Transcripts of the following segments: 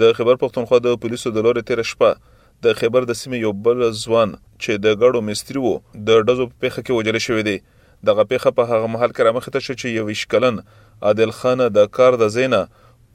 د خېبر پښتونخوا د پولیسو د لورې تېره شپه د خېبر د سیمې یو بل ځوان چې د ګاډو مستري و د ډزو په پېښه کې وژل شوی دی. دغه پېښه په هغه مهال کې رامخې ته شوه چې یوویشت کلن عادل خان د کار د ځای نه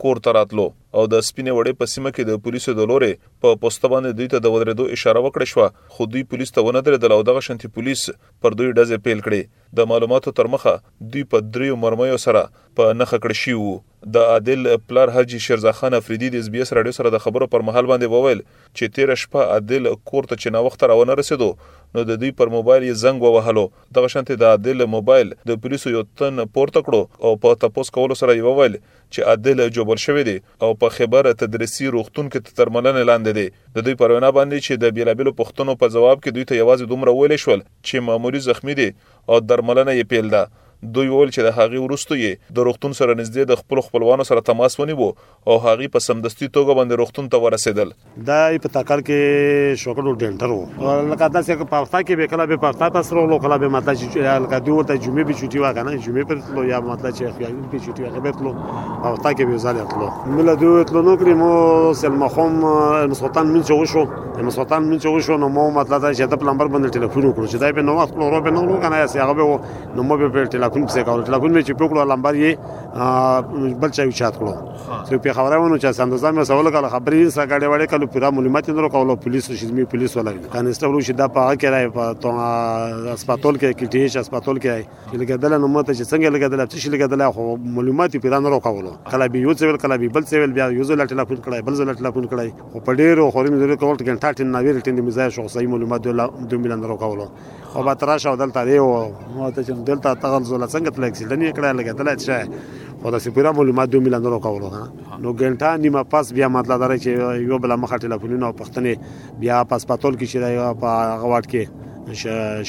کور ته راتلو او د سپینې وړې په سیمه کې د پولیسو د لورې په پوسته باندې دوی ته د ودرېدو اشاره وکړی شوه خو دوی پولیس ته ونه درېدل او دغه شانتې پولیس پر دوی ډزې پیل کړې. د معلوماتو تر مخه دوی په دریو مرمیو سره په نښه کړ شوي وو. د عادل پلار حاجي شیرزاخان افریدي د اس بي اس راډیو سره د خبرو پر مهال باندې وویل چې تیره شپه عادل کور ته چې ناوخته راونه رسیدو نو د دوی پر موبایل یې زنګ ووهلو دغه شانتې د عادل موبایل د پولیسو یو تن پورته کړو او په تپوس کولو سره یې وویل چې عادل ژوبل شوی دی او په خیبر تدریسي روغتون کې د درملنې لاندې دی د دوی پر وینا باندې چې د بیلابیلو پوښتنو په ځواب کې دوی ته یوازې دومره ویلی شول چې معمولي زخمي دی او درملنه یې پیل ده. دوی وویل چې د هغې وروسته یې د روغتون سره نږدې د خپلو خپلوانو سره تماس ونیو او هغوی په سمدستي توګه باندې روغتون ته ورسېدل. دا یې په تکل کې شوکړو ډنټر و. لکه داسې که په هفته کې به کله به په هفته ته سره ولو کله به مطلب چې لکه دوی ورته جمعې به چوټي وه که نه جمعې پر تلو یا مطلب چې خیالي به چوټي هغه به تلو په هفته کې به یو ځل تلو. مله دوی تلو نو کړي مو سلمخوم نسخوتان مونځ چې وشو د مسوتان مونږ چې وشو نو مو مطلب دا چې د پلمبر باندې ټلیفون وکړو چې دا به نو وخت کړو ورو به نو وکړو کنه چې هغه به نو مو به ټلیفون پسې کاوه ټلیفون مې چې پکړو لمبر یې بل چا یو چات کړو چې په خبره ونه چې اندازه مې سوال کړه خبرې یې سره غړې وړې کله پورا معلومات نور کولو پولیس شې مې پولیس ولا کنيستر شې دا په هغه کې راي په اسپیټال کې کې ټیش اسپیټال کې چې لګېدله نو ماته چې څنګه لګېدله څه شي لګېدله خو معلومات یې پیدا نه راکولو کله به یو څه ویل کله به بل څه ویل بیا یو ځل ټلیفون کړی بل ځل ټلیفون کړی خو په ډېرو خوري مې ضرورت کول ټکنټا ټین نه ویل ټین مې ځای شو صحیح معلومات دوی مې نه راکولو او به تر شاو دلته دی او ماته چې دلته تغل زول څنګه تل اکسیډنټ یې کړی لګېدله چې خو دا سپیره معلومات دوی مې نه راکولو نو ګنټا نیمه پاس بیا مطلب دا چې یو بل مخه ټلیفونونه او پښتنې بیا پاسپاتول کې چې دا په غواړ کې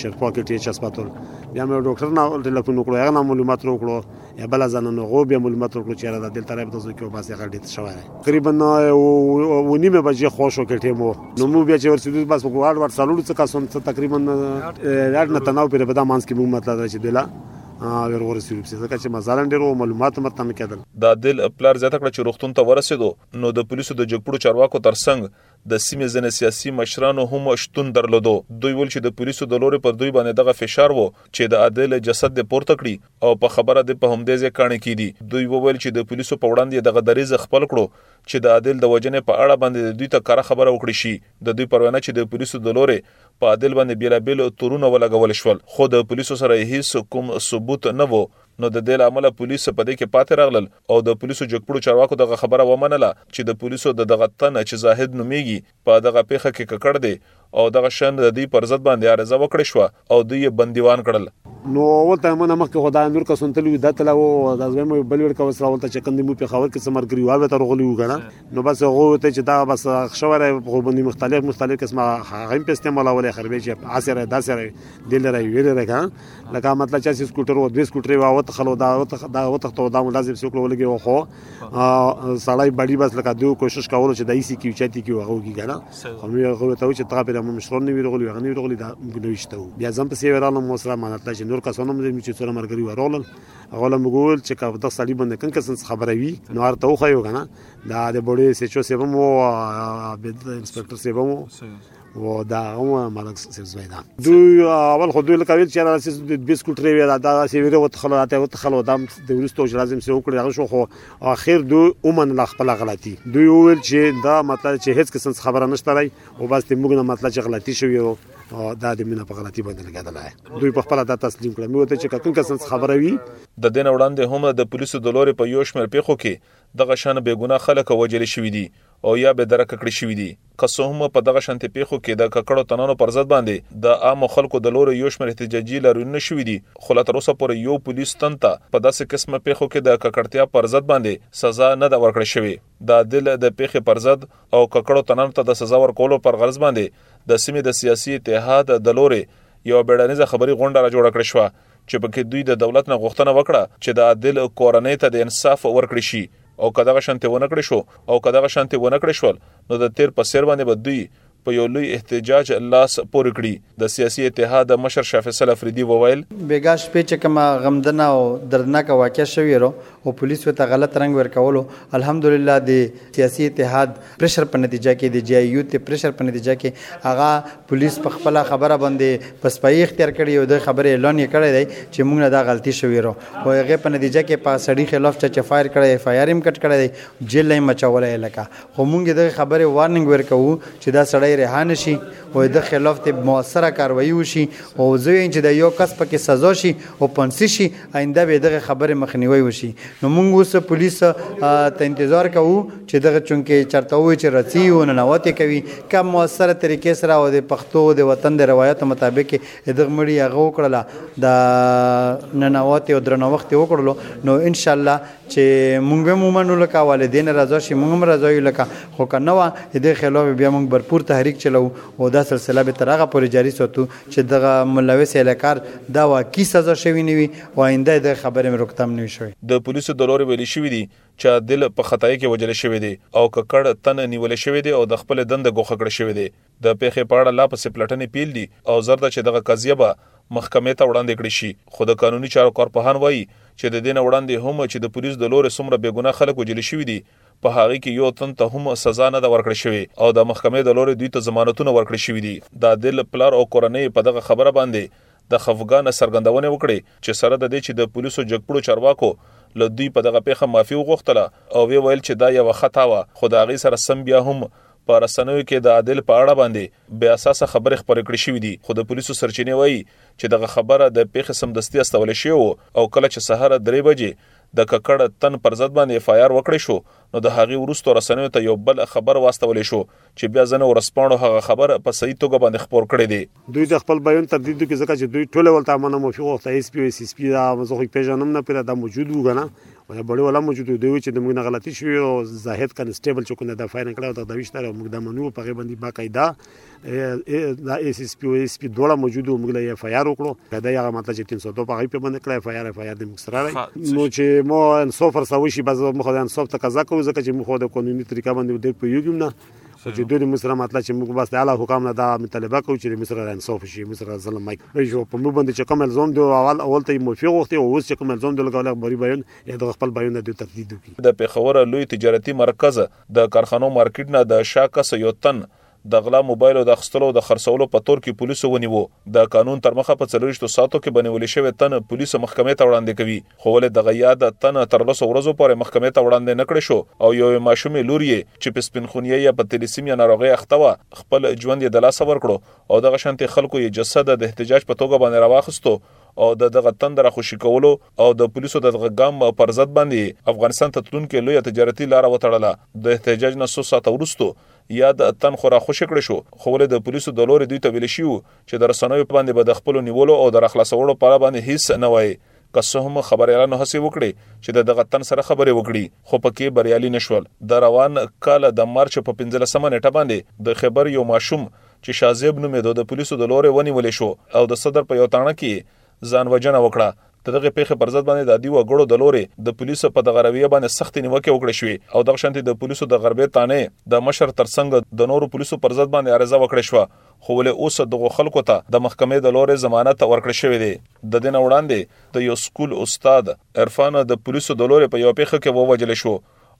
شرپا کې ټیچ اسپاتول بیا مې ډاکټر نه ټلیفون وکړو هغه نه معلومات وکړو یا بل ځان نه غو بیا معلومات وکړو چې را دلته راځي تاسو کې بس هغه ډیت شوی تقریبا و نیمه بجې خو شو کټې مو نو مو بیا چې ورسېدو بس په ګواډ ور سالوړو څه کسون څه تقریبا یاد نه تناو پر بدا مانس کې مو مطلب چې دلا ور ورسېدو چې ځکه چې مزارن ډیرو معلومات مرته نه کېدل دا دل پلار زیاته کړ چې روختون ته ورسېدو نو د پولیسو د جګپړو چارواکو ترڅنګ د سیمې ځینې سیاسي مشرانو هم شتون درلودو دوی ویل چې د پولیسو د لورې پر دوی باندې دغه فشار وو چې د ادې له جسد دې پورته کړي او په خبره دې په همدې ځای کاڼې کیدي دوی وویل چې د پولیسو په وړاندې یې دغه دریځ خپل کړو چې د ادې د وژنې په اړه باندې د دوی ته کره خبره وکړي شي د دوی پر وینا چې د پولیسو د لورې په ادې باندې بیلابیل تورونه ولګول شول خو د پولیسو سره یې هیڅ کوم ثبوت نه وو نو د دې له امله پولیس په دې کې پاتې راغلل او د پولیسو جګپړو چارواکو دغه خبره ومنله چې د پولیسو د دغه تن چې زاهد نومیږي په دغه پیښه کې ککړ دی او دغه شان د دوی پر ضد باندې عارضه وکړې شو او دوی یې بندیوان کړل نو اول ته مونږ مخکې خدای نور کسون تلو د تلو د زمو بل ور کوس راول ته چې کندې مو په خبر کې سمر کړی واوه تر غلی وګڼه نو بس هغه وته چې دا بس خشوره په باندې مختلف مختلف قسمه هغه په استعمالولې خربې چې اسره دا سره دل راي ویل راکا لکه مطلب چې سکوټر او دوه سکوټر وا وته خلو دا وته دا وته ته دا لازم سو کول کې خو سړی بډي بس لکه دوه کوشش کول چې دای سي کې چاتي کې هغه کې کنه هم یو هغه ته چې تاپه د مشرون نه ویرغلی هغه نه ویرغلی دا نوښته بیا زم په سیورالم مو سره مانه چې نور کسانو مې چې سره مرګري ورول هغه له موږ وویل چې که دغه سړي باندې کوم قسم خبره وي نو ورته وښیو که نه دا د بوډۍ سیچو صاحب هم و عابد انسپکټر صاحب هم و و دا هغه ملک صاحب زوی ده دوی اول خو دوی لکه ویل چې دا سیس بسکوټ ری وی دا دا سی ویره وت خلو راته وت خلو دا د ورستو چې لازم سه وکړي هغه شو خو اخر دوی اومن لا خپل غلطي دوی ویل چې دا مطلب چې هیڅ قسم خبره نشته راي او بس موږ نه مطلب چې غلطي شوی او دا د مینه په غلطي باندې لګیدلای دوی په خپل دا تسلیم کړم یو ته چې کتن کسنس خبره وي د دین وړاندې هم د پولیسو د لوري په یو شمېر پیښو کې دغه شان بیګونه خلک وجل شوې دي او یا به درک کړی شوې دي که څه هم په دغه شان پیښو کې د ککړو تنانو پر ضد باندې د عام خلکو د لوري یو شمېر احتجاجي لارونه شوې دي خو لا تر اوسه پورې یو پولیس تن ته په داسې قسمه پیښو کې د ککړتیا پر ضد باندې سزا نه دا ورکړې شوې د عادل د پیښې پر ضد او ککړو تنانو ته د سزا ورکولو پر غرض باندې د سیمې د سیاسي اتحاد د لورې یو بیړنیزه خبري غونډه را جوړه کړې شو چې پکې دوی د دولت نه غوښتنه وکړه چې د عادل کورنۍ ته د انصاف ورکړي شي او کداغه شانتي ونه کړی شو او کداغه شانتي ونه کړی شو نو د تیر په سیر باندې به دوی په یو لوی احتجاج لاس پورې کړي د سیاسي اتحاد مشر شاه فیصل افریدي وویل بیګا شپې چې کومه غمدنه او دردناکه واقع شوې ورو او پولیسو ته غلط رنګ ورکولو الحمدلله د سیاسي اتحاد پریشر په نتیجه کې د جی آی یو ته پریشر په نتیجه کې هغه پولیس په خپل خبره باندې په سپایي اختیار کړی او د خبره اعلان یې کړی دی چې موږ دا غلطي شوې رو او هغه په نتیجه کې په سړي خلاف چې فایر کړی اف آی آر هم کټ کړی دی جیل یې مچولای لکه خو مونږ دغې خبرې وارننګ ورکوو چې دا سړی رها نه شي او د ده خلاف دې موثره کاروايي وشي او زه ویم چې د یو کس پکې سزا شي او پنسي شي آینده به دغې خبرې مخنیوی وشي نو مونږ اوس پولیس ته انتظار کوو چې دغه چونکې چرته وي چې رڅي او ننوتې کوي که موثره طریقې سره او د پښتو د وطن د روایت مطابق دغه مړي هغه وکړله د ننوتې او درنوښت وکړلو نو ان شاء الله چی مونږ هم ومنو لکه والدین رضا شی مونږ هم رضا یو لکه خو که نه وه دې خلاف بیا مونږ برپور تحریک چلو او دا سلسله به تر هغه پورې جاری ساتو چی دغه ملوث اهلکار دا واقعی سزا شوی نه وی او آینده یې دغه خبرې روکتام نه وی شوی. د پولیسو د لورې ویل شوي دي چا دل په خطايې کې وژل شوی دی او ککړ تن نیول شوی دی او د خپلې دنده ګوښه کړ شوی دی. د پېښې په اړه لا پسې پلټنې پېل دي او زر ده چې دغه قضیه به محکمې ته وړاندې کړې شي، خو د قانوني چارو کارپوهان وايي چې د دې نه وړاندې هم چې د پولیسو د لورې څومره بې ګناه خلک وژل شوي دي، په هغې کې یو تن ته هم سزا نه ده ورکړل شوې او د محکمې د لورې دوی ته ضمانتونه ورکړل شوي دي. د عادل پلار او کورنۍ یې په دغه خبره باندې د خفګان څرګندونې وکړې چې سره د دې چې د پولیسو جګپوړو چارواکو له دوی په دغه پېښه معافي وغوښتله او ویې ویل چې دا یوه خطا وه، خو د هغې سره سم بیا هم په رسنیو کې د عادل په اړه باندې بې اساسه خبرې خپرې کړې شوې دي خو د پولیسو سرچینې وایي چې دغه خبره د پیښې سمدستي استول شوې وو او کله چې سهار درې بجې د ککړ تن پر ضد باندې اف آی آر وکړې شو نو د هغې وروسته رسنیو ته یو بل خبر واستول شو چې بیا ځنه ورسپانو هغه خبر په صحیح توګه باندې خپور کړی دی دوی د خپل بیان تردید وکړي ځکه چې دوی ټول ولته امنه موفي غوښته ایس پی او ایس ایس پی دا زه خو پیژنم نه پیره دا موجود وو کنه او دا بړې ولا موجود وو دوی چې د موږ نه غلطي شوې او زاهد کنسټیبل چې کوم دا فایرنګ کړو د دویش تر موږ د منو په غي باندې باقاعده دا ایس ایس پی او ایس پی دوړه موجود وو موږ له اف آی آر وکړو دا هغه ماته چې 302 په غي په باندې کړه اف آی آر اف آی آر د موږ سره راي نو چې مو انصاف فرسوي شي بس مخ د انصاف تقاضا کوي ځکه چې مخ د قانوني طریقه باندې ډېر په یوګم نه خو چې دوی مصر مطلب چې موږ بس اعلی حکام نه دا مطالبه کوي چې مصر را انصاف شي مصر ظلم مای کوي جو په موږ باندې چې کوم الزام دی اول اول ته موفق وخته او اوس چې کوم الزام دی لګول غبري بیان یا د خپل بیان د تفدید کی د پیښور لوی تجارتي مرکز د کارخانو مارکیټ نه د شاکه سیوتن د غلا موبایل او د اخستلو د خرڅولو په تور کې پولیسو ونیو د قانون تر مخه په 24 ساعتو کې بنولې شوې تن پولیسو محکمې ته وړاندې کوي خو ولې دغه یاده تنه تر لسو ورځو پورې محکمې ته وړاندې نه کړې شو او یوې ماشومې لور یې چې په سپینخونیه یا په تلیسیم یا ناروغۍ اخته وه خپل ژوند یې د لاسه ورکړو او دغه شانتې خلکو یې جسد د احتجاج په توګه باندې راواخستو او د دغه تند را خوشي کولو او د پولیسو د دغه ګام پر ضد باندې افغانستان ته تلونکې لویه تجارتي لاره وتړله د احتجاج نه څو ساعته وروسته یاد تن خو را خوشي کړی شو خو ولې د پولیسو د لوري دوی ته ویل شي چې د رسنیو باندې به د خپل نیولو او د راخلاصولو په اړه باندې هیڅ نه وایي که څه هم خبريالانو هڅې وکړې چې د دغه تن سره خبرې وکړي خو پکې بریالي نشول د روان کال د مارچ په 15مه نیټه باندې د خبر یو ماشوم چې شازیب نومېدو د پولیسو د لورې ونیول شو او د صدر په یو تاڼه کې ځان وجنه وکړه د دغه پیښې پر ضد باندې د عادي وګړو د لورې د پولیسو په دغه رویه باندې سخت نیوکه وکړې شوې او دغه شانتي د پولیسو د غربې تانې د مشر ترڅنګ د نورو پولیسو پر ضد باندې عرضه وکړې شوه خو ولې اوسه دغو خلکو ته د محکمې د لورې ضمانت ورکړ شوې دې. د دې نه وړاندې د یو سکول استاد عرفان د پولیسو د لورې په یوه پېښه کې ووژل شو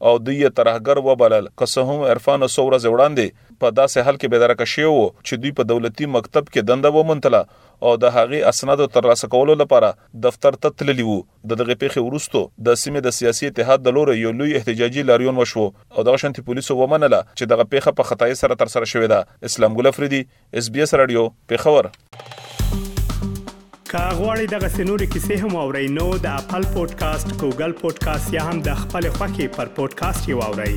او دوی یې ترهګر وبلل که څه هم عرفان څو ورځې وړاندې په داسې حال کې بېدرکه شوی و چې دوی په دولتي مکتب کې دنده وموندله او د هغې اسنادو ترلاسه کولو لپاره دفتر ته تللي وو. د دغې پېښې وروسته د سیمې د سیاسي اتحاد د لوري یو لوی احتجاجي لاریون وشو او دغه شانتې پولیسو ومنله چې دغه پېښه په خطایې سره ترسره شوې ده. اسلام ګل افریدي، اس بي اس راډیو، پېښور. که غواړئ دغسې نورې کیسې هم واورئ نو د اپل پوډکاسټ، ګوګل پوډکاسټ یا هم د خپلې خوښې پر پوډکاسټ یې واورئ.